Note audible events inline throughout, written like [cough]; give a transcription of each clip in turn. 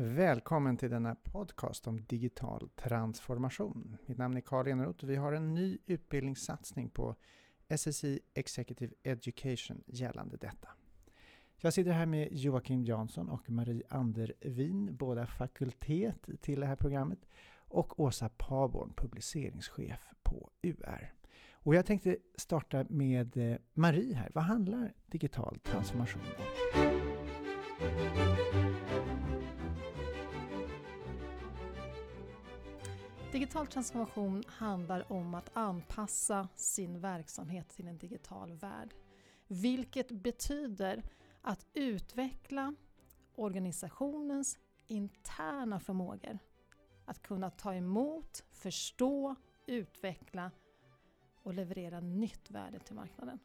Välkommen till denna podcast om digital transformation. Mitt namn är Karl Eneroth och vi har en ny utbildningssatsning på SSI Executive Education gällande detta. Jag sitter här med Joakim Jansson och Marie Andervin, båda fakultet till det här programmet, och Åsa Paborn, publiceringschef på UR. Och jag tänkte starta med eh, Marie här. Vad handlar digital transformation om? Digital transformation handlar om att anpassa sin verksamhet till en digital värld. Vilket betyder att utveckla organisationens interna förmågor. Att kunna ta emot, förstå, utveckla och leverera nytt värde till marknaden.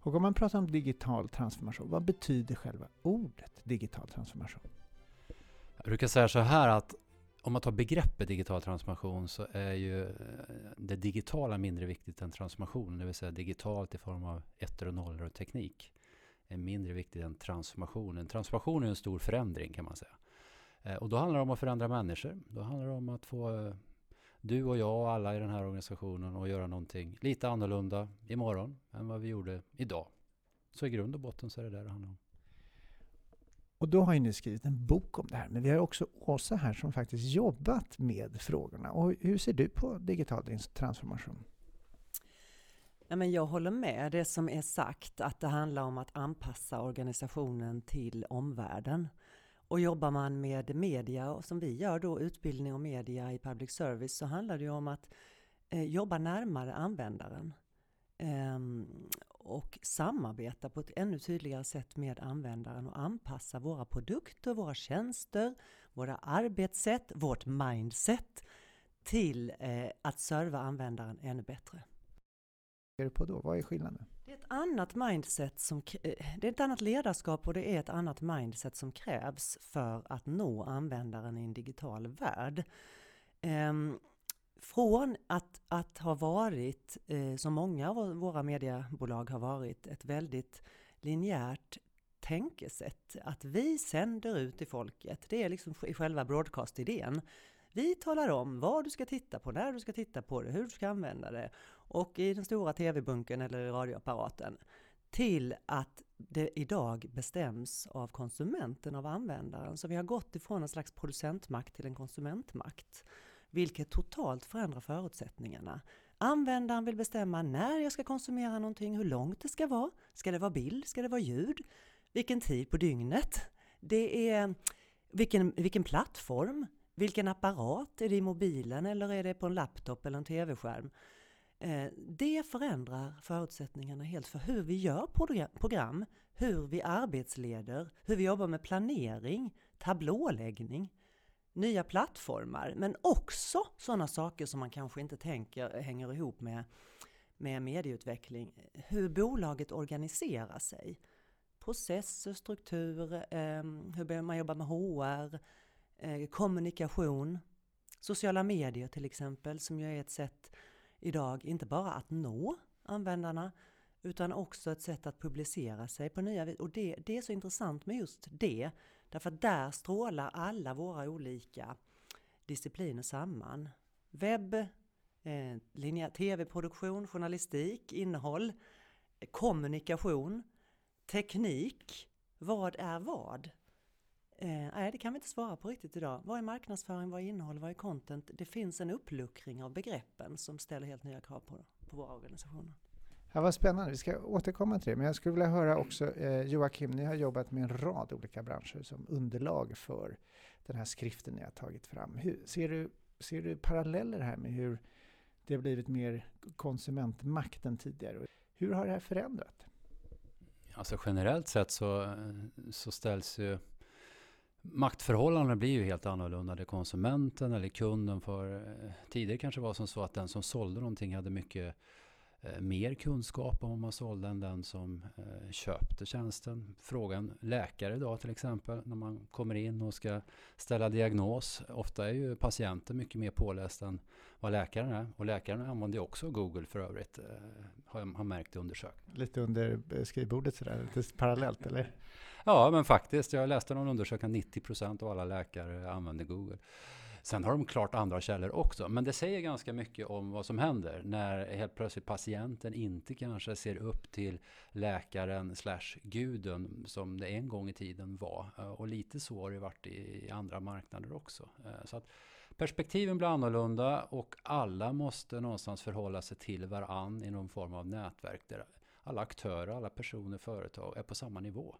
Och om man pratar om digital transformation, vad betyder själva ordet digital transformation? Jag brukar säga så här att om man tar begreppet digital transformation så är ju eh, det digitala mindre viktigt än transformation. Det vill säga digitalt i form av ettor och nollor och teknik är mindre viktigt än transformationen. Transformation är en stor förändring kan man säga. Eh, och då handlar det om att förändra människor. Då handlar det om att få eh, du och jag och alla i den här organisationen att göra någonting lite annorlunda imorgon än vad vi gjorde idag. Så i grund och botten så är det där det handlar om. Och då har ju ni skrivit en bok om det här, men vi har också Åsa här som faktiskt jobbat med frågorna. Och hur ser du på digital transformation? Ja, men jag håller med det som är sagt, att det handlar om att anpassa organisationen till omvärlden. Och jobbar man med media, och som vi gör då, utbildning och media i public service, så handlar det ju om att eh, jobba närmare användaren. Um, och samarbeta på ett ännu tydligare sätt med användaren och anpassa våra produkter, våra tjänster, våra arbetssätt, vårt mindset till eh, att serva användaren ännu bättre. Vad är det på då? Vad är skillnaden? Det är ett annat mindset som, eh, det är ett annat ledarskap och det är ett annat mindset som krävs för att nå användaren i en digital värld. Från att, att ha varit, eh, som många av våra mediebolag har varit, ett väldigt linjärt tänkesätt. Att vi sänder ut till folket, det är liksom själva broadcast-idén. Vi talar om vad du ska titta på, när du ska titta på det, hur du ska använda det och i den stora tv-bunken eller i radioapparaten. Till att det idag bestäms av konsumenten, av användaren. Så vi har gått ifrån en slags producentmakt till en konsumentmakt vilket totalt förändrar förutsättningarna. Användaren vill bestämma när jag ska konsumera någonting, hur långt det ska vara. Ska det vara bild? Ska det vara ljud? Vilken tid på dygnet? Det är vilken, vilken plattform? Vilken apparat? Är det i mobilen eller är det på en laptop eller en tv-skärm? Eh, det förändrar förutsättningarna helt för hur vi gör program, hur vi arbetsleder, hur vi jobbar med planering, tablåläggning nya plattformar, men också sådana saker som man kanske inte tänker hänger ihop med, med medieutveckling. Hur bolaget organiserar sig. Processer, struktur, eh, hur man jobbar med HR, eh, kommunikation, sociala medier till exempel, som ju är ett sätt idag inte bara att nå användarna, utan också ett sätt att publicera sig på nya vis. Och det, det är så intressant med just det, Därför att där strålar alla våra olika discipliner samman. Webb, eh, tv-produktion, journalistik, innehåll, kommunikation, teknik. Vad är vad? Eh, nej, det kan vi inte svara på riktigt idag. Vad är marknadsföring, vad är innehåll, vad är content? Det finns en uppluckring av begreppen som ställer helt nya krav på, på våra organisationer. Ja, vad spännande, vi ska återkomma till det. Men jag skulle vilja höra också, eh, Joakim, ni har jobbat med en rad olika branscher som underlag för den här skriften ni har tagit fram. Hur, ser, du, ser du paralleller här med hur det har blivit mer konsumentmakt än tidigare? Hur har det här förändrat? Alltså generellt sett så, så ställs ju maktförhållandena blir ju helt annorlunda. Det är konsumenten eller kunden för eh, tidigare kanske var som så att den som sålde någonting hade mycket mer kunskap om man sålde än den som eh, köpte tjänsten. Frågan läkare idag till exempel, när man kommer in och ska ställa diagnos. Ofta är ju patienten mycket mer påläst än vad läkaren är. Och läkaren använder också Google för övrigt, eh, har jag märkt i undersökningar. Lite under skrivbordet sådär, lite parallellt eller? Ja, men faktiskt. Jag läste någon undersökning att 90 procent av alla läkare använder Google. Sen har de klart andra källor också, men det säger ganska mycket om vad som händer när helt plötsligt patienten inte kanske ser upp till läkaren slash guden som det en gång i tiden var. Eh, och lite så har det varit i andra marknader också. Eh, så att perspektiven blir annorlunda och alla måste någonstans förhålla sig till varann i någon form av nätverk där alla aktörer, alla personer, företag är på samma nivå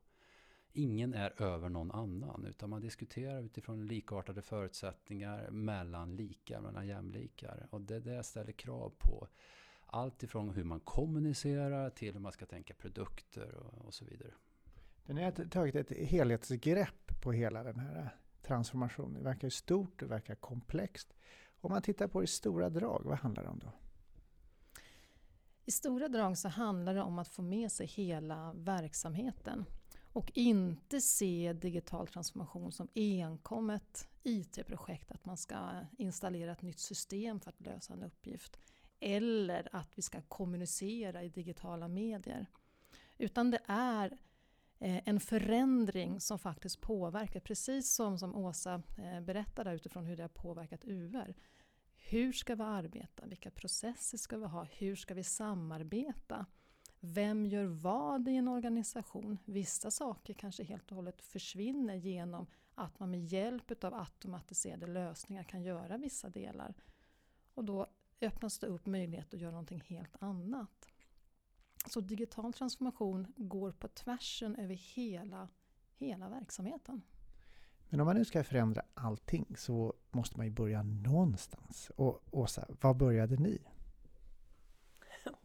ingen är över någon annan utan man diskuterar utifrån likartade förutsättningar mellan likar, mellan jämlikar. Och det, det ställer krav på allt ifrån hur man kommunicerar till hur man ska tänka produkter och, och så vidare. Den har tagit ett helhetsgrepp på hela den här transformationen. Det verkar stort, det verkar komplext. Om man tittar på i stora drag, vad handlar det om då? I stora drag så handlar det om att få med sig hela verksamheten. Och inte se digital transformation som enkom ett IT-projekt, att man ska installera ett nytt system för att lösa en uppgift. Eller att vi ska kommunicera i digitala medier. Utan det är eh, en förändring som faktiskt påverkar, precis som, som Åsa eh, berättade utifrån hur det har påverkat UR. Hur ska vi arbeta? Vilka processer ska vi ha? Hur ska vi samarbeta? Vem gör vad i en organisation? Vissa saker kanske helt och hållet försvinner genom att man med hjälp av automatiserade lösningar kan göra vissa delar. Och då öppnas det upp möjlighet att göra någonting helt annat. Så digital transformation går på tvärsen över hela, hela verksamheten. Men om man nu ska förändra allting så måste man ju börja någonstans. Och Åsa, var började ni?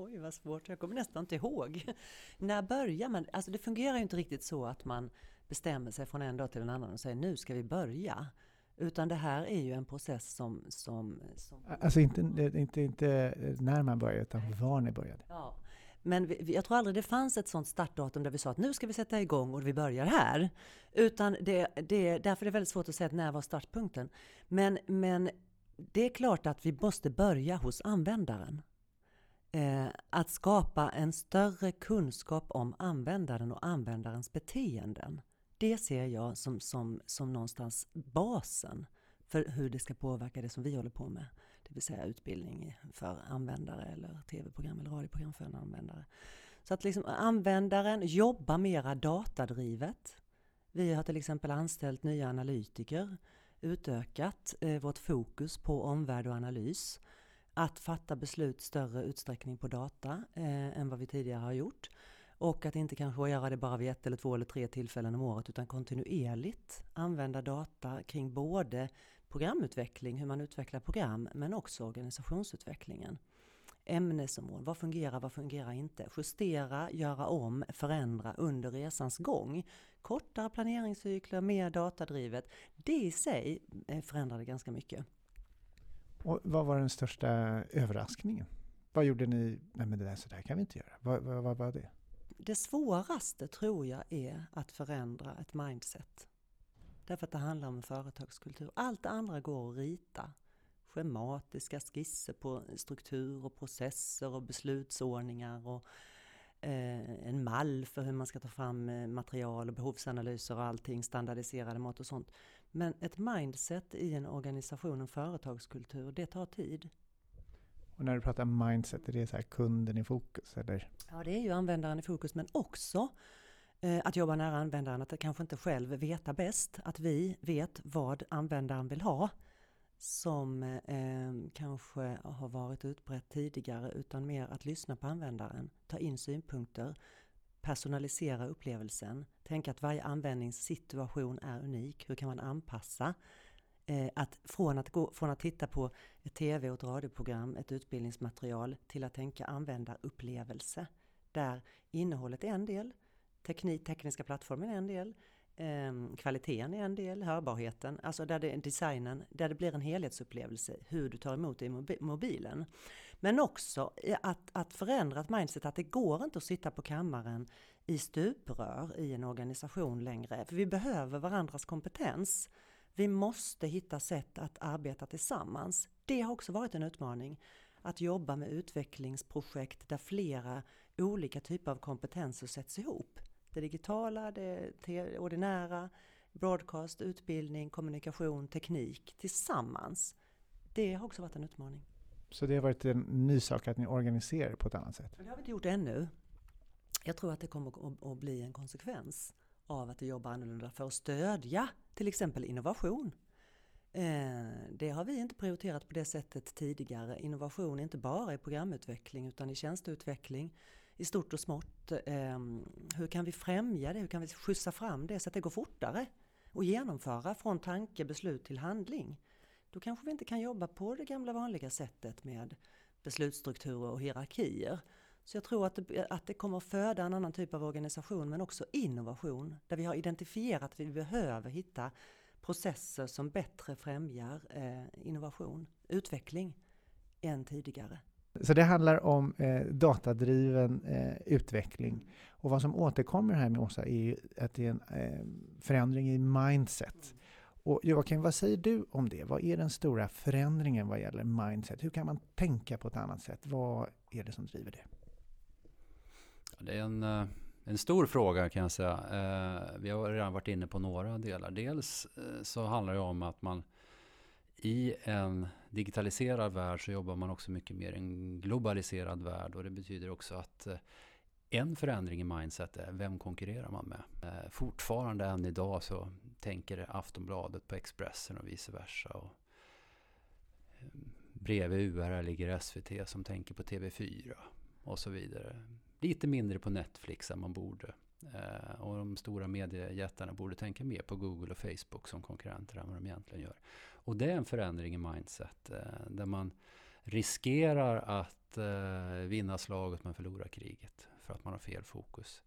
Oj, vad svårt. Jag kommer nästan inte ihåg. När börjar man? Alltså det fungerar ju inte riktigt så att man bestämmer sig från en dag till en annan och säger nu ska vi börja. Utan det här är ju en process som... som, som alltså inte, inte, inte när man börjar, utan var ni började. Ja. Men vi, jag tror aldrig det fanns ett sånt startdatum där vi sa att nu ska vi sätta igång och vi börjar här. Utan det, det, därför är det väldigt svårt att säga att när var startpunkten. Men, men det är klart att vi måste börja hos användaren eh, att skapa en större kunskap om användaren och användarens beteenden. Det ser jag som, som, som någonstans basen för hur det ska påverka det som vi håller på med. Det vill säga utbildning för användare eller tv-program eller radioprogram för en användare. Så att liksom användaren jobbar mera datadrivet. Vi har till exempel anställt nya analytiker, utökat eh, vårt fokus på omvärld och analys att fatta beslut större utsträckning på data eh, än vad vi tidigare har gjort. Och att inte kanske göra det bara vid ett eller två eller tre tillfällen om året utan kontinuerligt använda data kring både programutveckling, hur man utvecklar program, men också organisationsutvecklingen. Ämnesområden, vad fungerar, vad fungerar inte? Justera, göra om, förändra under resans gång. Kortare planeringscykler, mer datadrivet. Det i sig eh, förändrade ganska mycket. Och vad var den största överraskningen? Vad gjorde ni? Nej men det där, så där kan vi inte göra. Vad, vad, vad var det? Det svåraste tror jag är att förändra ett mindset. Därför att det handlar om företagskultur. Allt det andra går att rita. Schematiska skisser på struktur och processer och beslutsordningar och eh, en mall för hur man ska ta fram eh, material och behovsanalyser och allting, standardiserade mått och sånt. Men ett mindset i en organisation, en företagskultur, det tar tid. Och när du pratar mindset, är det så här kunden i fokus? Eller? Ja, det är ju användaren i fokus, men också eh, att jobba nära användaren, att kanske inte själv veta bäst, att vi vet vad användaren vill ha som eh, kanske har varit utbrett tidigare, utan mer att lyssna på användaren, ta in synpunkter, personalisera upplevelsen, tänka att varje användningssituation är unik. Hur kan man anpassa? Eh, att från, att gå, från att titta på ett tv och ett radioprogram, ett utbildningsmaterial, till att tänka användarupplevelse. Där innehållet är en del, teknik, tekniska plattformen är en del, eh, kvaliteten är en del, hörbarheten, alltså där det designen, där det blir en helhetsupplevelse, hur du tar emot det i mobilen. Men också att, att förändra ett mindset att det går inte att sitta på kammaren i stuprör i en organisation längre. För vi behöver varandras kompetens. Vi måste hitta sätt att arbeta tillsammans. Det har också varit en utmaning. Att jobba med utvecklingsprojekt där flera olika typer av kompetenser sätts ihop. Det digitala, det ordinära, broadcast, utbildning, kommunikation, teknik tillsammans. Det har också varit en utmaning. Så det har varit en ny sak att ni organiserar på ett annat sätt? Det har vi inte gjort ännu. Jag tror att det kommer att bli en konsekvens av att vi jobbar annorlunda för att stödja till exempel innovation. Eh, det har vi inte prioriterat på det sättet tidigare. Innovation är inte bara i programutveckling utan i tjänsteutveckling i stort och smått. Ehm, hur kan vi främja det? Hur kan vi skjutsa fram det så att det går fortare? Och genomföra från tanke, beslut till handling. Då kanske vi inte kan jobba på det gamla vanliga sättet med beslutsstrukturer och hierarkier. Så jag tror att det, att det kommer att föda en annan typ av organisation men också innovation. Där vi har identifierat att vi behöver hitta processer som bättre främjar eh, innovation, utveckling än tidigare. Så det handlar om eh, datadriven eh, utveckling. Och vad som återkommer här med Åsa är ju att det är en eh, förändring i mindset. Och Joakim, vad säger du om det? Vad är den stora förändringen vad gäller mindset? Hur kan man tänka på ett annat sätt? Vad är det som driver det? Det är en, eh, en stor fråga kan jag säga. Eh, vi har redan varit inne på några delar. Dels eh, så handlar det om att man i en digitaliserad värld så jobbar man också mycket mer i en globaliserad värld och det betyder också att en förändring i mindset är vem konkurrerar man med? Fortfarande än idag så tänker Aftonbladet på Expressen och vice versa. Och eh, bredvid UR ligger SVT som tänker på TV4 och så vidare lite mindre på Netflix än man borde. Eh, och de stora mediejättarna borde tänka mer på Google och Facebook som konkurrenter än vad de egentligen gör. Och det är en förändring i mindset eh, där man riskerar att eh, vinna slaget men förlora kriget för att man har fel fokus.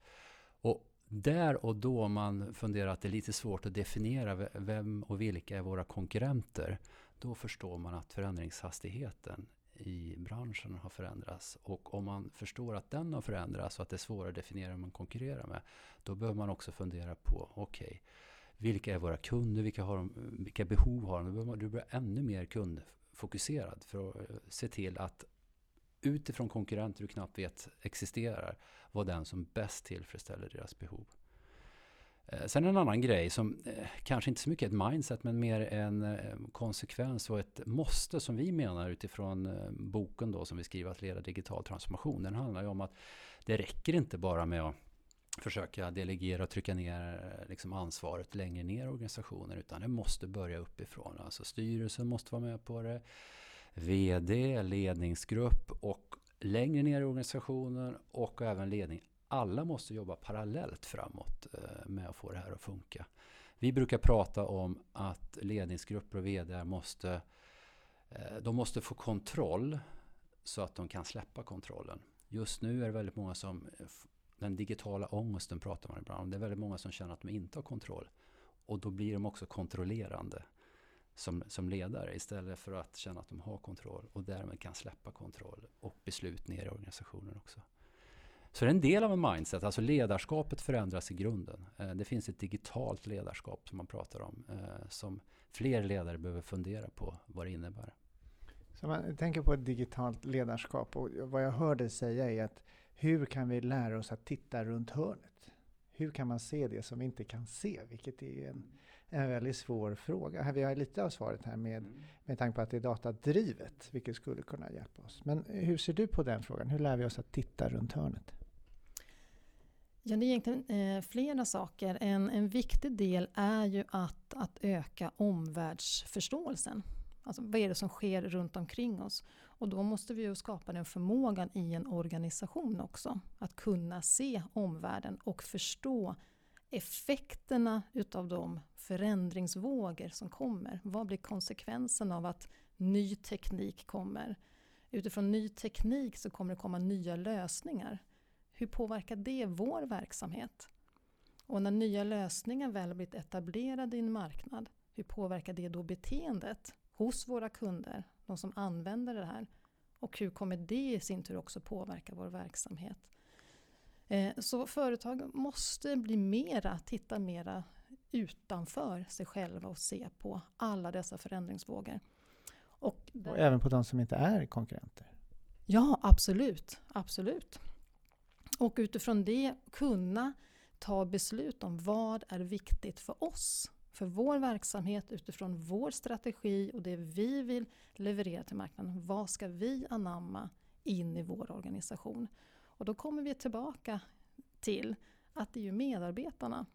Och där och då man funderar att det är lite svårt att definiera vem och vilka är våra konkurrenter, då förstår man att förändringshastigheten i branschen har förändrats. Och om man förstår att den har förändrats och att det är svårare att definiera vem man konkurrerar med, då behöver man också fundera på, okej, okay, vilka är våra kunder, vilka, har de, vilka behov har de? Då behöver man bli ännu mer kundfokuserad för att eh, se till att utifrån konkurrenter du knappt vet existerar, vara den som bäst tillfredsställer deras behov. Eh, sen en annan grej som eh, kanske inte så mycket är ett mindset men mer en eh, konsekvens och ett måste som vi menar utifrån boken då som vi skriver att leda digital transformation. Den handlar ju om att det räcker inte bara med att försöka delegera och trycka ner liksom ansvaret längre ner i organisationen utan det måste börja uppifrån. Alltså styrelsen måste vara med på det, VD, ledningsgrupp och längre ner i organisationen och även ledning alla måste jobba parallellt framåt eh, med att få det här att funka. Vi brukar prata om att ledningsgrupper och vd måste, eh, de måste få kontroll så att de kan släppa kontrollen. Just nu är det väldigt många som, den digitala ångesten pratar man ibland om, det är väldigt många som känner att de inte har kontroll. Och då blir de också kontrollerande som, som ledare istället för att känna att de har kontroll och därmed kan släppa kontroll och beslut ner i organisationen också. Så det är en del av en mindset, alltså ledarskapet förändras i grunden. Eh, det finns ett digitalt ledarskap som man pratar om, eh, som fler ledare behöver fundera på vad det innebär. Så man tänker på ett digitalt ledarskap och vad jag hör dig säga är att hur kan vi lära oss att titta runt hörnet? Hur kan man se det som vi inte kan se? Vilket är en, en väldigt svår fråga. Vi har lite av svaret här med, mm. med tanke på att det är datadrivet, vilket skulle kunna hjälpa oss. Men hur ser du på den frågan? Hur lär vi oss att titta runt hörnet? Ja, det är egentligen eh, flera saker. En, en viktig del är ju att, att öka omvärldsförståelsen. Alltså vad är det som sker runt omkring oss? Och då måste vi ju skapa den förmågan i en organisation också. Att kunna se omvärlden och förstå effekterna utav de förändringsvågor som kommer. Vad blir konsekvensen av att ny teknik kommer? Utifrån ny teknik så kommer det komma nya lösningar. Hur påverkar det vår verksamhet? Och när nya lösningar väl blivit etablerade i en marknad, hur påverkar det då beteendet hos våra kunder, de som använder det här? Och hur kommer det i sin tur också påverka vår verksamhet? Eh, så företag måste bli mera, titta mera utanför sig själva och se på alla dessa förändringsvågor. Och, och även på de som inte är konkurrenter? Ja, absolut. absolut. Och utifrån det kunna ta beslut om vad är viktigt för oss, för vår verksamhet utifrån vår strategi och det vi vill leverera till marknaden. Vad ska vi anamma in i vår organisation? Och då kommer vi tillbaka till att det är medarbetarna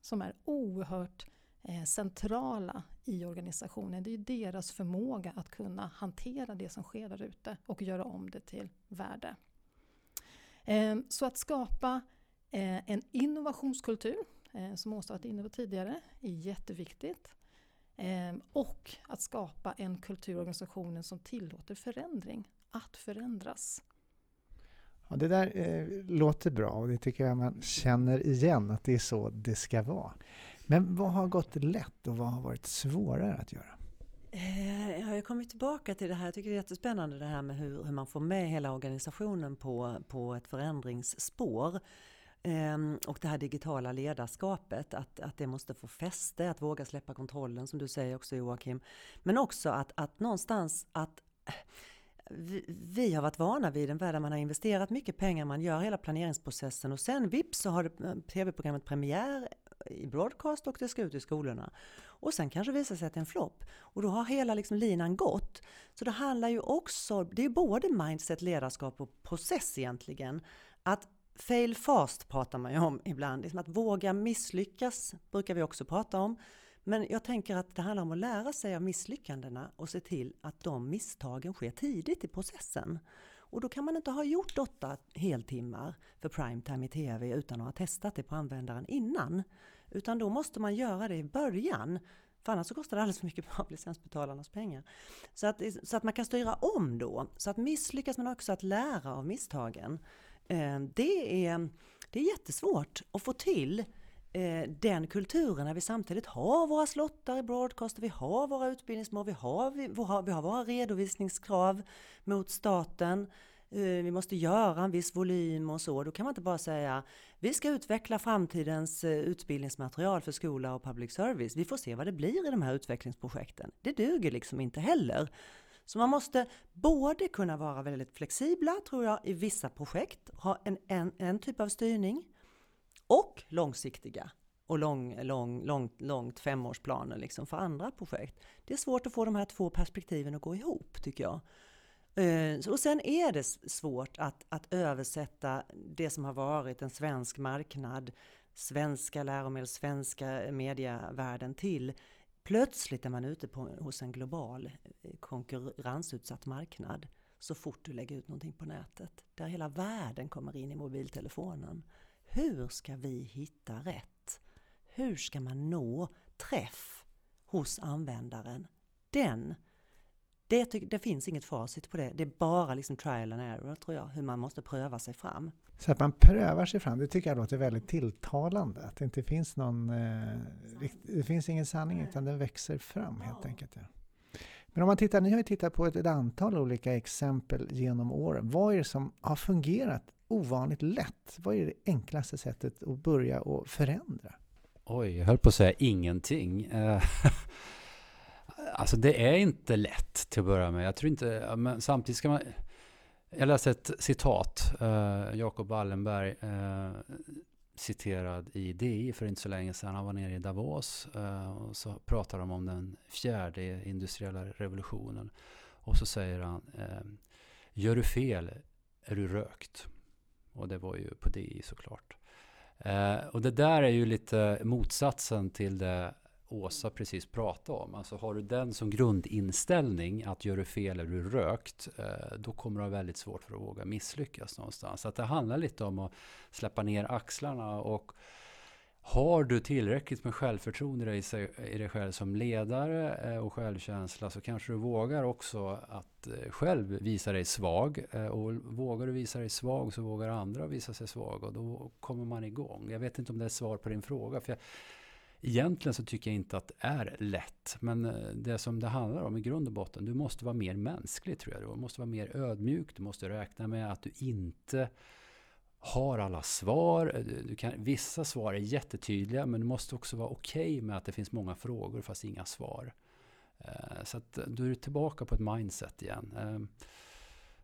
som är oerhört eh, centrala i organisationen. Det är deras förmåga att kunna hantera det som sker där ute och göra om det till värde. Eh, så att skapa eh, en innovationskultur, som Åsa varit inne på tidigare, är jätteviktigt. Och att skapa en kultur i organisationen som tillåter förändring, att förändras. Ja, det där eh, låter bra och det tycker jag man känner igen att det är så det ska vara. Men vad har gått lätt och vad har varit svårare att göra? Eh, jag har kommit tillbaka till det här. Jag tycker det är jättespännande det här med hur, hur man får med hela organisationen på, på ett förändringsspår. Ehm, och det här digitala ledarskapet, att, att det måste få fäste, att våga släppa kontrollen som du säger också Joakim. Men också att, att någonstans att vi, vi, har varit vana vid en värld där man har investerat mycket pengar, man gör hela planeringsprocessen och sen vips så har eh, tv-programmet premiär i broadcast och det ska ut i skolorna. Och sen kanske visar sig att det är en flopp. Och då har hela liksom linan gått. Så det handlar ju också, det är både mindset, ledarskap och process egentligen. Att fail fast pratar man ju om ibland. Liksom att våga misslyckas brukar vi också prata om. Men jag tänker att det handlar om att lära sig av misslyckandena och se till att de misstagen sker tidigt i processen. Och då kan man inte ha gjort åtta heltimmar för primetime i TV utan att ha testat det på användaren innan. Utan då måste man göra det i början. För annars så kostar det alldeles för mycket av licensbetalarnas pengar. Så att, så att man kan styra om då. Så att misslyckas man också att lära av misstagen. Eh, det är, det är jättesvårt att få till Eh, den kulturen när vi samtidigt har våra slottar i broadcast, vi har våra utbildningsmål, vi har, vi, har, vi har våra redovisningskrav mot staten. Eh, vi måste göra en viss volym och så. Då kan man inte bara säga vi ska utveckla framtidens eh, utbildningsmaterial för skola och public service. Vi får se vad det blir i de här utvecklingsprojekten. Det duger liksom inte heller. Så man måste både kunna vara väldigt flexibla, tror jag, i vissa projekt, ha en, en, en typ av styrning, och långsiktiga och lång, lång, långt, långt femårsplaner liksom för andra projekt. Det är svårt att få de här två perspektiven att gå ihop tycker jag. Eh, och sen är det svårt att, att översätta det som har varit en svensk marknad, svenska läromedel, svenska medievärlden till plötsligt är man ute på, hos en global eh, konkurrensutsatt marknad så fort du lägger ut någonting på nätet. Där hela världen kommer in i mobiltelefonen. Hur ska vi hitta rätt? Hur ska man nå träff hos användaren? Den, det, det finns inget facit på det. Det är bara liksom trial and error tror jag, hur man måste pröva sig fram. Så att man prövar sig fram, det tycker jag låter väldigt tilltalande. Att det inte finns någon, eh, det finns ingen sanning utan den växer fram helt enkelt. Ja. Men om man tittar, ni har ju tittat på ett, ett antal olika exempel genom åren. Vad är det som har fungerat ovanligt lätt? Vad är det enklaste sättet att börja och förändra? Oj, jag höll på att säga ingenting. Eh, [laughs] alltså det är inte lätt till att börja med. Jag tror inte, men samtidigt ska man... Jag läste ett citat, eh, Jakob Wallenberg, eh, citerad i DI för inte så länge sedan. Han var nere i Davos eh, och så pratar de om den fjärde industriella revolutionen. Och så säger han, eh, gör du fel är du rökt. Och det var ju på DI såklart. Eh, och det där är ju lite motsatsen till det Åsa precis pratade om. Alltså har du den som grundinställning att gör du fel eller du rökt, eh, då kommer du ha väldigt svårt för att våga misslyckas någonstans. Så att det handlar lite om att släppa ner axlarna och har du tillräckligt med självförtroende i, sig, i dig själv som ledare eh, och självkänsla så kanske du vågar också att eh, själv visa dig svag. Och vågar du visa dig svag så vågar andra visa sig svaga och då kommer man igång. Jag vet inte om det är svar på din fråga. För jag, egentligen så tycker jag inte att det är lätt. Men eh, det som det handlar om i grund och botten, du måste vara mer mänsklig tror jag. Du måste vara mer ödmjuk. Du måste räkna med att du inte har alla svar. Eh, du kan, vissa svar är jättetydliga men du måste också vara okej okay med att det finns många frågor fast inga svar. Eh, så att du är tillbaka på ett mindset igen.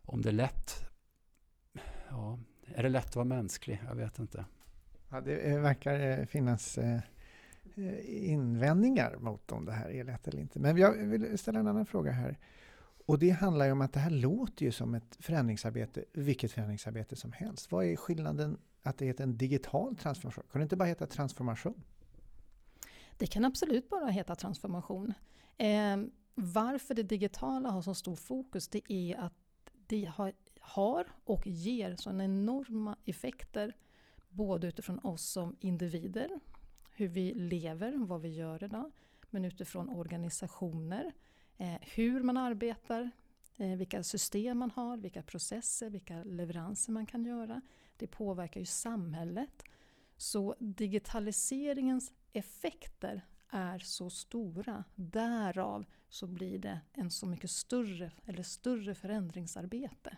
Om det är lätt? Ja, är det lätt att vara mänsklig? Jag vet inte. Ja, det verkar finnas Eh, invändningar mot om det här är lätt eller inte. Men jag vill ställa en annan fråga här. Och det handlar ju om att det här låter ju som ett förändringsarbete, vilket förändringsarbete som helst. Vad är skillnaden att det heter en digital transformation? Kan det inte bara heta transformation? Det kan absolut bara heta transformation. Eh, varför det digitala har så stor fokus det är att det har, har och ger sådana enorma effekter både utifrån oss som individer, hur vi lever, vad vi gör idag, men utifrån organisationer, eh, hur man arbetar, eh, vilka system man har, vilka processer, vilka leveranser man kan göra. Det påverkar ju samhället. Så digitaliseringens effekter är så stora. Därav så blir det en så mycket större, eller större förändringsarbete.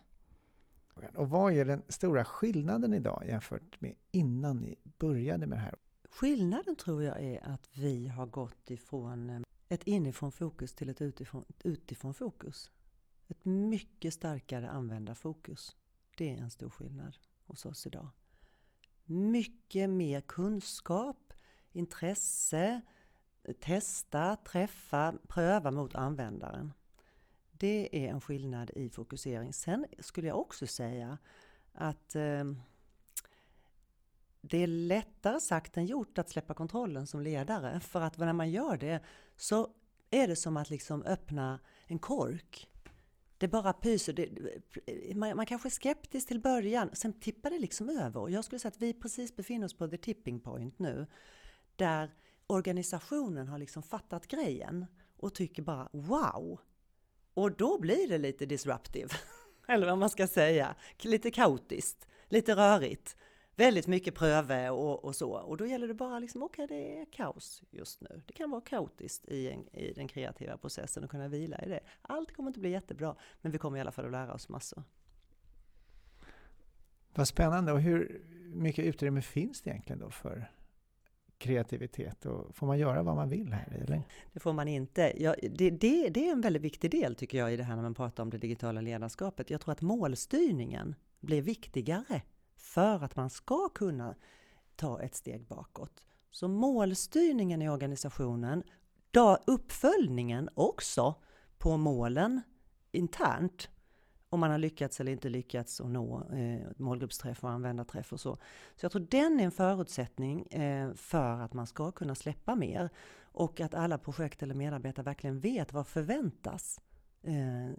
Och vad är den stora skillnaden idag jämfört med innan ni började med det här? Skillnaden tror jag är att vi har gått ifrån eh, ett inifrån fokus till ett utifrån, utifrån fokus. Ett mycket starkare användarfokus. Det är en stor skillnad hos oss idag. Mycket mer kunskap, intresse, testa, träffa, pröva mot användaren. Det är en skillnad i fokusering. Sen skulle jag också säga att eh, det är lättare sagt än gjort att släppa kontrollen som ledare. För att när man gör det så är det som att liksom öppna en kork. Det bara pyser. Det, man, man kanske är skeptisk till början, sen tippar det liksom över. Och jag skulle säga att vi precis befinner oss på the tipping point nu. Där organisationen har liksom fattat grejen och tycker bara wow! Och då blir det lite disruptive, [laughs] eller vad man ska säga. Lite kaotiskt, lite rörigt väldigt mycket pröve och, och, så. Och då gäller det bara liksom, okej okay, det är kaos just nu. Det kan vara kaotiskt i, en, i den kreativa processen och kunna vila i det. Allt kommer inte bli jättebra, men vi kommer i alla fall att lära oss massor. Vad spännande. Och hur mycket utrymme finns det egentligen då för kreativitet? Och får man göra vad man vill här? Eller? Det får man inte. Ja, det, det, det är en väldigt viktig del tycker jag i det här när man pratar om det digitala ledarskapet. Jag tror att målstyrningen blir viktigare för att man ska kunna ta ett steg bakåt. Så målstyrningen i organisationen, uppföljningen också på målen internt, om man har lyckats eller inte lyckats att nå eh, målgruppsträff och användarträff och så. Så jag tror den är en förutsättning eh, för att man ska kunna släppa mer och att alla projekt eller medarbetare verkligen vet vad förväntas. Eh,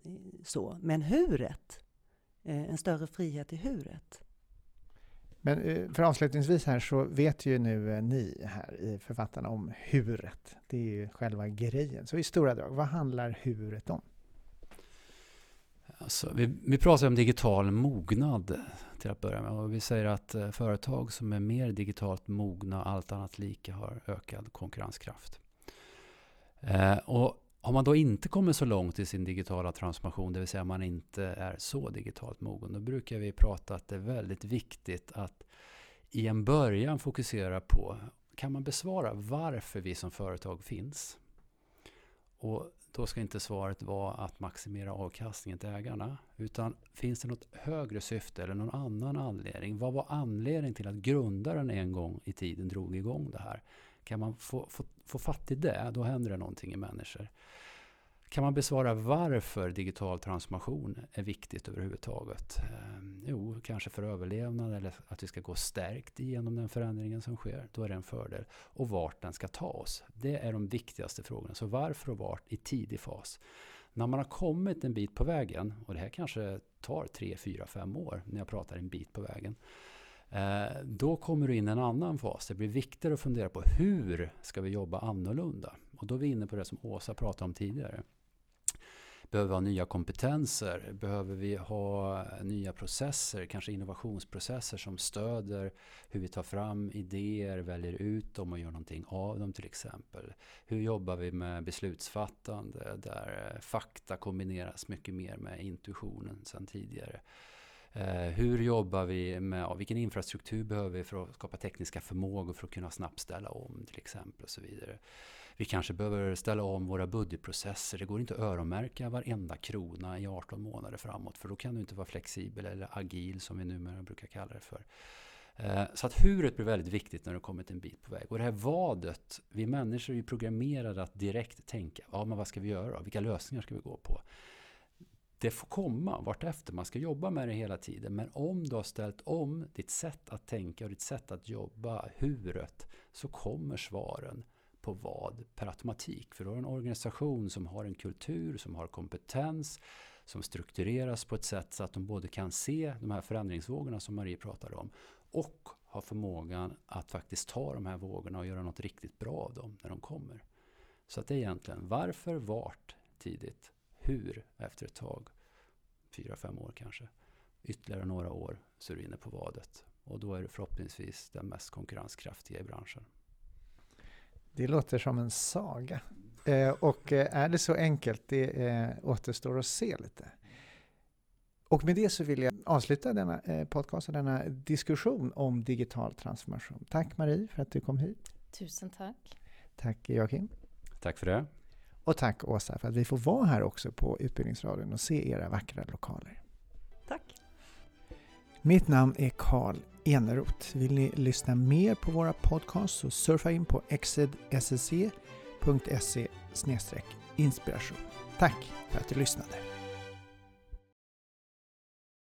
så. Men huret, eh, en större frihet i huret. Men eh, för avslutningsvis här så vet ju nu eh, ni här i författarna om huret. Det är ju själva grejen. Så i stora drag, vad handlar huret om? Alltså, vi, vi pratar om digital mognad till att börja med. Och vi säger att eh, företag som är mer digitalt mogna, allt annat lika, har ökad konkurrenskraft. Eh, och har man då inte kommit så långt i sin digitala transformation, det vill säga man inte är så digitalt mogen, då brukar vi prata att det är väldigt viktigt att i en början fokusera på, kan man besvara varför vi som företag finns? Och då ska inte svaret vara att maximera avkastningen till ägarna, utan finns det något högre syfte eller någon annan anledning? Vad var anledningen till att grundaren en gång i tiden drog igång det här? Kan man få, få, Får fatt i det, då händer det någonting i människor. Kan man besvara varför digital transformation är viktigt överhuvudtaget? Ehm, jo, kanske för överlevnad eller att vi ska gå stärkt igenom den förändringen som sker. Då är det en fördel. Och vart den ska ta oss. Det är de viktigaste frågorna. Så varför och vart i tidig fas. När man har kommit en bit på vägen, och det här kanske tar 3, 4, 5 år när jag pratar en bit på vägen. Eh, då kommer du in i en annan fas. Det blir viktigare att fundera på hur ska vi jobba annorlunda? Och då är vi inne på det som Åsa pratade om tidigare. Behöver vi ha nya kompetenser? Behöver vi ha nya processer, kanske innovationsprocesser som stöder hur vi tar fram idéer, väljer ut dem och gör någonting av dem till exempel? Hur jobbar vi med beslutsfattande där fakta kombineras mycket mer med intuitionen sedan tidigare? Eh, hur jobbar vi med, ja, vilken infrastruktur behöver vi för att skapa tekniska förmågor för att kunna snabbt ställa om till exempel och så vidare. Vi kanske behöver ställa om våra budgetprocesser. Det går inte att öronmärka varenda krona i 18 månader framåt för då kan du inte vara flexibel eller agil som vi numera brukar kalla det för. Eh, så att huret blir väldigt viktigt när du kommit en bit på väg. Och det här vadet, vi människor är programmerade att direkt tänka, ja men vad ska vi göra? då? Vilka lösningar ska vi gå på? Det får komma vartefter, man ska jobba med det hela tiden. Men om du har ställt om ditt sätt att tänka och ditt sätt att jobba, huret, så kommer svaren på vad per automatik. För du har en organisation som har en kultur, som har kompetens, som struktureras på ett sätt så att de både kan se de här förändringsvågorna som Marie pratade om och har förmågan att faktiskt ta de här vågorna och göra något riktigt bra av dem när de kommer. Så att det är egentligen varför, vart tidigt, hur efter ett tag, fyra, fem år kanske, ytterligare några år så är du inne på vadet. Och då är du förhoppningsvis den mest konkurrenskraftiga i branschen. Det låter som en saga. Eh, och eh, är det så enkelt? Det eh, återstår att se lite. Och med det så vill jag avsluta denna eh, podcast och denna diskussion om digital transformation. Tack Marie för att du kom hit. Tusen tack. Tack Joakim. Tack för det. Och tack Åsa för att vi får vara här också på Utbildningsradion och se era vackra lokaler. Tack. Mitt namn är Karl Eneroth. Vill ni lyssna mer på våra podcasts så surfa in på exedscc.se inspiration. Tack för att du lyssnade.